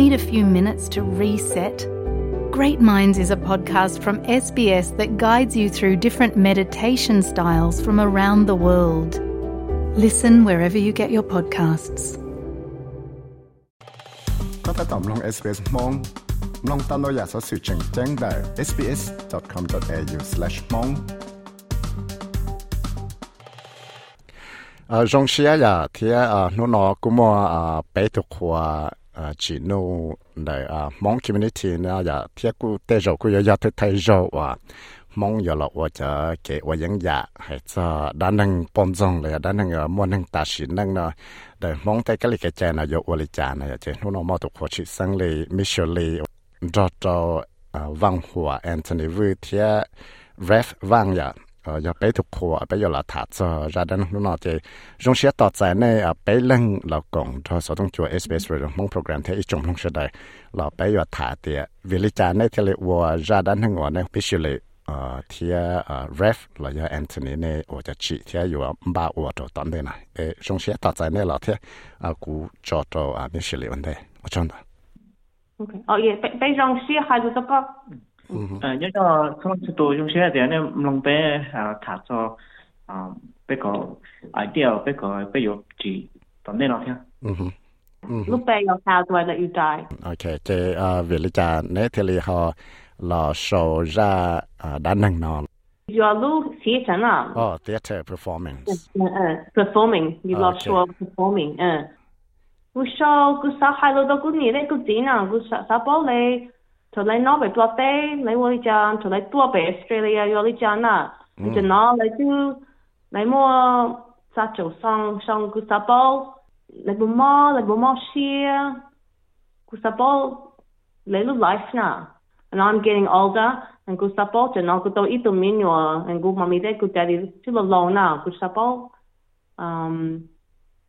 Need a few minutes to reset? Great Minds is a podcast from SBS that guides you through different meditation styles from around the world. Listen wherever you get your podcasts. ก็ตอบลง SBS มองลงตามเราอยากสื่อแจ้งได้ sbs.com.au/mong อ่าจงเชียร์อย่าเทียอ่าหนูนอกุมออ่าไปทุกขวา à chỉ nô này à mong community nè giờ thiết cụ tê rồi cụ giờ thấy thấy rồi và mong giờ là và giờ kể và những giờ hay cho đã nâng bổn rong này đã nâng ở à, mua nâng ta xịn nâng nè để mong thấy cái lịch cái chè này giờ và lịch chè này giờ nó nó mau tục khó chỉ sang lì mission lì cho cho văn hóa Anthony Vu thiết ref vang giờ dạ. 呃，要摆土库啊，摆要拉塔子，炸弹很闹热。中西仔在内啊，摆扔老公，他所统叫 space world，猛 program 台一种中西台，老摆要塔的，维尔加内 telewar 炸弹很火内，必须哩呃，听 ref 老要 anthony 内或者 chi 听要马沃都等等啦。诶，中西仔在内老听啊，古 jojo 啊，必须哩问题，我讲啦。OK，哦，也摆摆中西海都得搞。 아, 여자 성취도 좀 해야 되네. 롱배 아, 타서 아, 배거 아이디어 배거 배요지. 담내 나세요. 음. Lúc bây giờ sao tôi là yêu trai. Ok, thế à, về lý trà nế thì họ là sổ ra à, đa năng. You are Lu theater nọ. Oh, theater performance. Uh, performing, you love show performing. Uh. Cú show, cú sao hai lô đó cú nhỉ đấy, cú tí nọ, cú sao bao lấy 就你攞嚟落地，你會將就你多俾 Australia 有你將啦，你就攞你就你冇殺就上上古沙包，你不冇你不冇些古沙包，你都 life 呢？And I'm getting older, and support, and I'll go to eat the menu, and good mommy good daddy, still alone now, support. Um,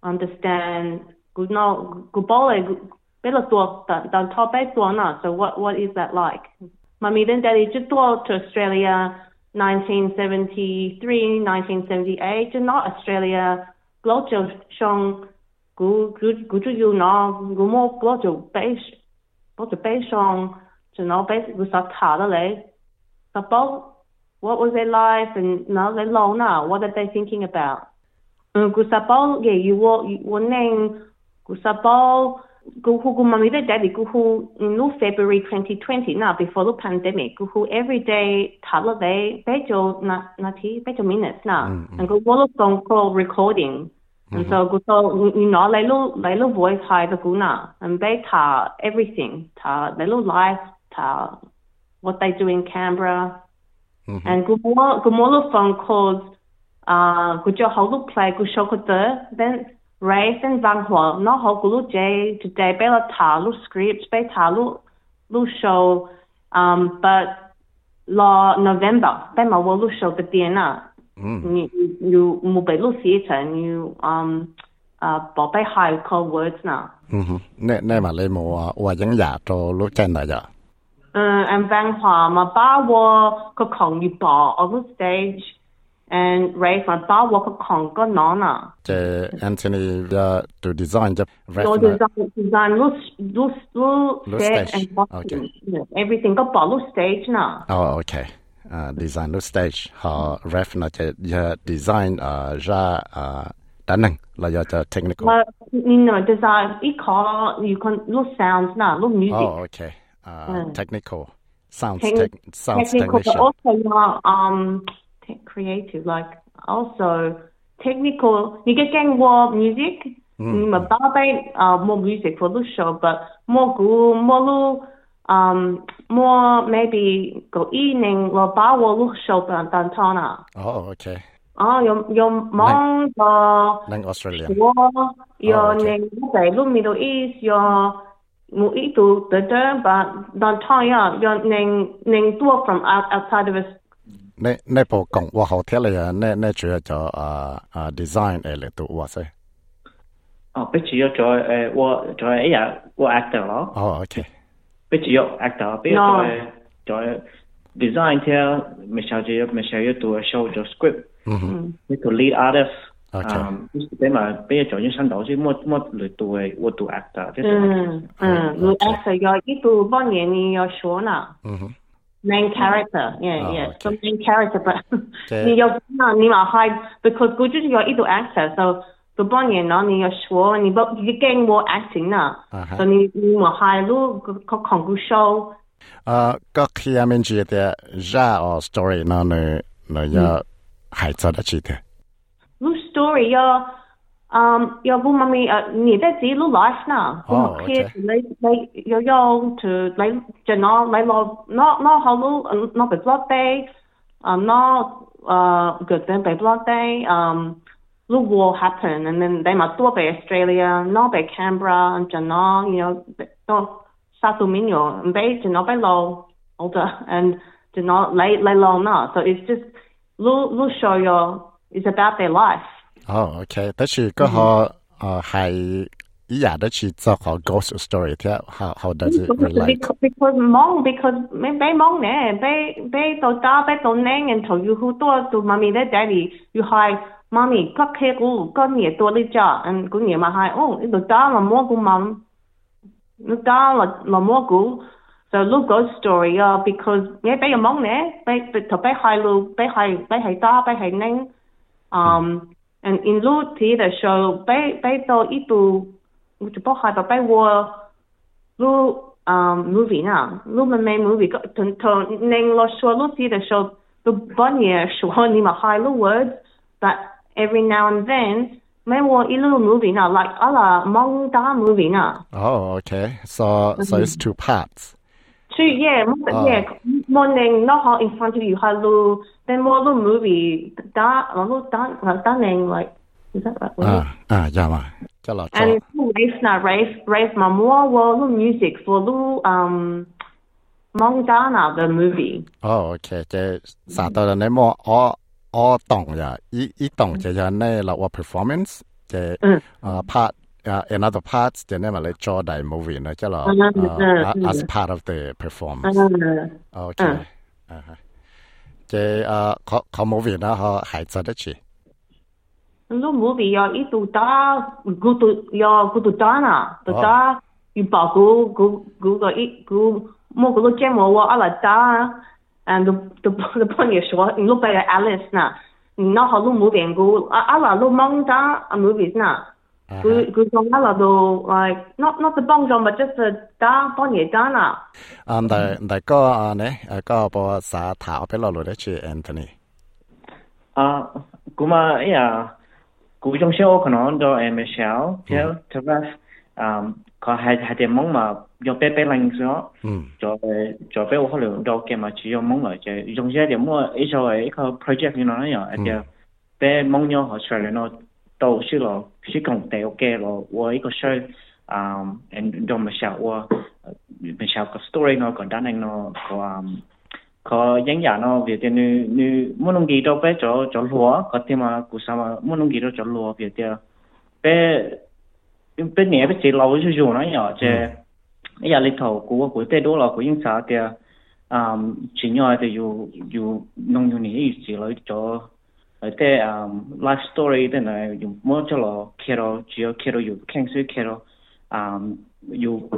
understand, good no, good so what what is that like? Mummy then daddy just to Australia 1973, 1978, and not Australia. Global shong gu gu gu ju yu na gu mo global base to gu what was their life and now they low now. What are they thinking about? Gu sa bao ge You wo yu wo Google Mommy and Daddy, Google in February 2020, now before the pandemic, Google every day, 差不多八九那那天八九 minutes now, mm, mm. and go and Google phone call recording. And mm-hmm. so go so you know, they look voice high the guna and they ta everything, ta they life, ta what they do in Canberra. Mm -hmm. go Google Google phone calls, uh, Google how to play, Go show the then race in Vancouver，我學鼓樂嘅，就戴背落頭，錄 scripts 背頭錄錄 show。嗯，但係落 November，俾我錄 show 嘅點啊，你你冇背錄詞啊，你嗯啊背下啲 words 啦。嗯哼，那那嘛你冇啊，我影廿做錄真嚟嘅。嗯，喺 Vancouver，咪把我個抗議抱到 stage。and raise a dog walk con go nona. Uh. The Anthony uh, to design the so design design look look look stage. Okay. Everything got ball stage now. Oh okay. Uh, design look stage ha refna the uh, design uh ja uh Danang, like the technical. Well, you know, design it call you can look sounds now, look music. Oh, okay. Uh, mm. Technical sounds. Tec- sounds technical, technician. but also you know, um, creative, like also technical. 니게갱 워 music, 음, 바베 uh, more music production, but more 그 more um more maybe go evening or bar wo show than dan tana. Oh, okay. Oh, 요, 요, 먼저. 난 오스트레일리아. Australia. 요, 내, 내, 룸, 미도, 이스, 요, 뭐, 이도, 더, 더, 바, 난, from outside of ในในโปรกงว่าเขาเท่าเลยในใน主要就อ่าอ่า design เอเลยตัวว่าใช่ 哦，不只要做诶，我做一日我 actor 咯， อ๋อโอเค 不只要 actor，不要做做 design 条，咪小姐咪小姐做 show 做 script，嗯哼你做 lead artist， OK，嗯，俾埋俾做咗新导师，么么嚟到嘅我读 actor，即系嗯嗯，你 actor 要一度半年你要学呢嗯哼， Main character yeah Oh, yeah okay. so main character but Okay. 你要那你嘛係 because 佢就是要一度 actor so 個半年呢你要學你不你驚我 acting 呢啊哈 so 你你嘛係路個個廣告 show 啊，個 key 面記得 ra or story 呢，你你要係做得起的。lu story 要嗯要不妈咪诶你的自己 lu life 呢咁哦啊 kid okay 你你要要 to 你就攞你攞攞攞好 lu 攞 be blood day 啊攞诶 good then be blood day um lu war happen and then they 嘛多 be Australia 攞 be Canberra 就攞 you know 都 Santo Domingo 唔俾就攞 be low older and 就攞你你 low 呢 so it's just lu lu show you it's about their life 哦，OK，但系嗰个啊系依家都系做个 ghost story 嘅，好好得意嘅。Because 忙，because 你俾忙咧，俾俾到打，俾到拧，人头又好多，做妈咪咧仔女又系妈咪骨气苦，过年多啲做，过年咪系哦，你打唔好个忙，你打唔好个，所以 ghost story 啊，because 你俾个忙咧，俾俾同俾系路，俾系俾系打，俾系拧，嗯。嗯，and in 路睇嘅 show，俾俾到呢度，我就帮系就俾我。lu um movie na lu ma me movie ko ton ton ning lo show lu see the show the bunny show ni ma high lu words but every now and then me wo i little movie na like ala mong da movie na Oh, okay. So so it's two parts. So yeah, yeah, morning. no how in front of you. Hello. Then what the movie? That a little dun, like like is that right? Ah, right? uh, ah yeah um ah and race now, race, race. My more what music for the um, Montana the movie. Oh, okay. The Santa the name more all all dong ya. I I dong. The ya ne la what performance. The uh part. 啊 part 啊 another parts 就呢咪你做大 movie 呢，即系落嗯嗯啊嗯 as part of the performance。 uh, OK，嗯啊哈，即系啊，佢佢 movie 呢，佢系做得起。 lu movie ya itu da gu tu ya gu tu dana the Oh. da you ba gu gu gu ga i gu mo gu jam wo wa ala da and the the the point is what you look at Alice na you know how lu movie gu ala lu mong da a movies na Gu guzhongda la do like not not the bongjong but just the da bonye dana. Um da da ko ne ko bo sa thao pe lo lo de chi Anthony. À kuma ya guzhong sheo kanon do em shao theo to vas um có hai hai tiền món mà dùng bé bé lành đó cho ừ. cho bé hoa lượng đâu kia mà chỉ dùng món là chỉ dùng ra điểm mua ít rồi ít cái project như nó nhở, bé món nhau họ xài nó 出嚟咯，到时咯，是讲地嘅咯，我一个 show 啊，and 就咪小我咪小个 story 咯，个单宁咯，个啊。có những nhà nó việc thì nu nu muốn nông nghiệp đâu bé cho cho lúa có thêm mà cụ sao mà muốn nông nghiệp đâu cho lúa việc thì bé bé nhẹ bé chỉ lâu chứ dù nó nhỏ chứ bây giờ lịch thầu của của tây đô là của những xã thì um chỉ nhỏ thì dù dù nông nghiệp này chỉ lấy cho thế um life story te na kia mo chalo kero jio kero yu keng su kero um dùng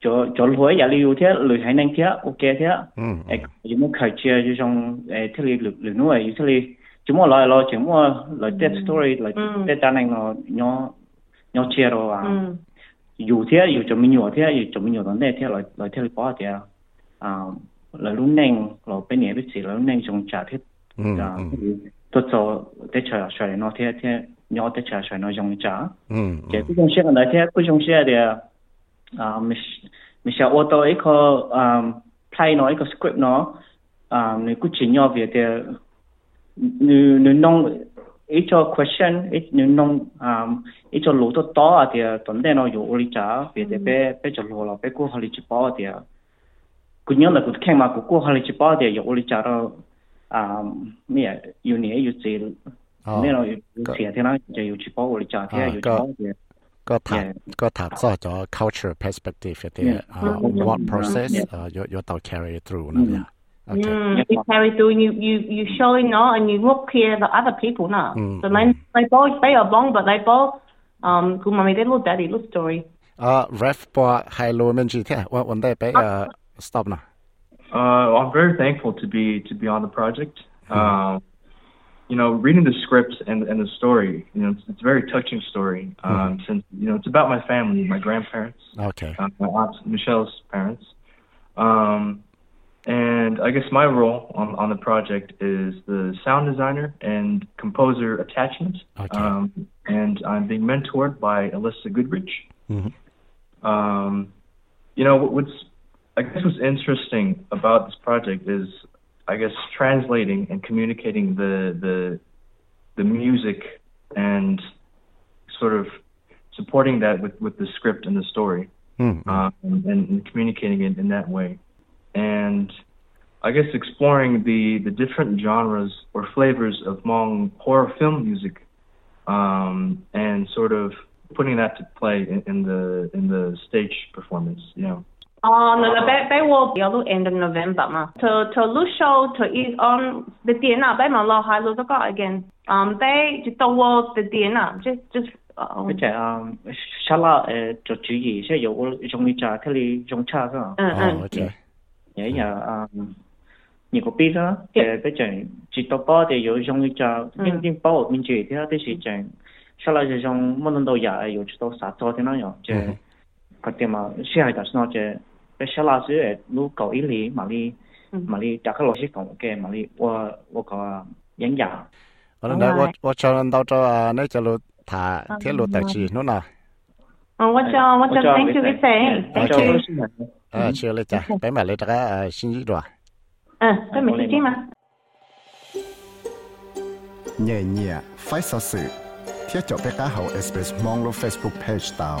cho cho lo ya li yu te lu hai nang tia o ke tia e yu mo khai chia cho jong e te li lu lu no yu te li chu lo lo chu mo lo te story lo te ta nang nó nyo nyo chia ro wa yu thế yu cho mình nyo thế yu cho mình mi nyo dan te lo lo te li pa te um lo lu nang lo bên ne bi si lo nang jong cha te tôi cho để chờ xoay nó thế thế nhỏ để chờ xoay nó dùng chả cái dòng xe này thế cái dòng thì à mình mình sẽ ô tô ấy có play nó ấy script nó à mình cứ chỉ nhau về thì nếu nếu nông ít cho question ít nếu nông à ít cho lỗ to to thì tuần đây nó dùng lý chả về thì bé bé cho lỗ là bé cố học lý chỉ cứ nhớ là cứ khen mà cứ cố học lý chỉ bảo thì dùng 啊咩要你要字。哦咩咯？要成日听啦，就要去包我哋揸听，要去包嘅。个谈 Yeah. 个谈咗咗 culture perspective 一啲啊 Mm. what Mm. process Yeah. 啊要要到 carry through 那样。 Okay. Mm, you carry through and you, you, you showing no and you look here the other people no. Mm, So they they both they are long but they both um good mommy they little daddy little story. 啊，ref 播系路面住听，我我哋俾诶 stop 啦。 Uh, I'm very thankful to be to be on the project. Um, you know, reading the script and and the story, you know, it's, it's a very touching story. Um, Since you know, it's about my family, my grandparents,，OK，uh, my aunt Michelle's parents. Um, and I guess my role on on the project is the sound designer and composer attachment. Okay. Um, and I'm being mentored by Alyssa Goodrich. Mhm. Um, you know, what- what's I guess what's interesting about this project is, I guess, translating and communicating the the the music and sort of supporting that with with the script and the story, 嗯 um, and, and communicating it in that way, and I guess exploring the the different genres or flavors of Hmong horror film music, um, and sort of putting that to play in, in the in the stage performance. You know. Oh no, no, they they will be all end of November 嘛。To to look show to is on the 电啊，俾埋落下录得个 again。Um, they 就到我的电啊，just just 呃 Cái trẻ um, sao là ờ, cho chú ý sẽ有trong đi trả cái li trong cha đó. 嗯 Ờ, 嗯 OK， Vậy nhà um, nhiều có biết đó. Cái cái trẻ chỉ tao bao thì có trong đi trả nhưng nhưng bao mình chỉ thì cái sự trẻ sao là trong mỗi lần đầu giờ có chỉ tao sát cho thế nào nhở. Trẻ cái tiền mà sẽ hay đặt nó trẻ cái xả là chứ lúc cầu ý lý mà đi ừ. mà đi trả cái lối xích cổng kề mà đi qua qua có dẫn dạo ở đây qua qua cho anh đâu cho à, nãy cho lụt thả ờ, thiết lụt tài chỉ nữa nào. Ờ qua cho qua cho thank you cái xe. thank you ờ, ờ ừ. chưa lấy trả bé mà lấy trả cái à, xin gì rồi ờ cái mình xin chứ mà. Nhẹ nhẹ phải sao sự thiết cho bé cá hậu express mong lo facebook page tao.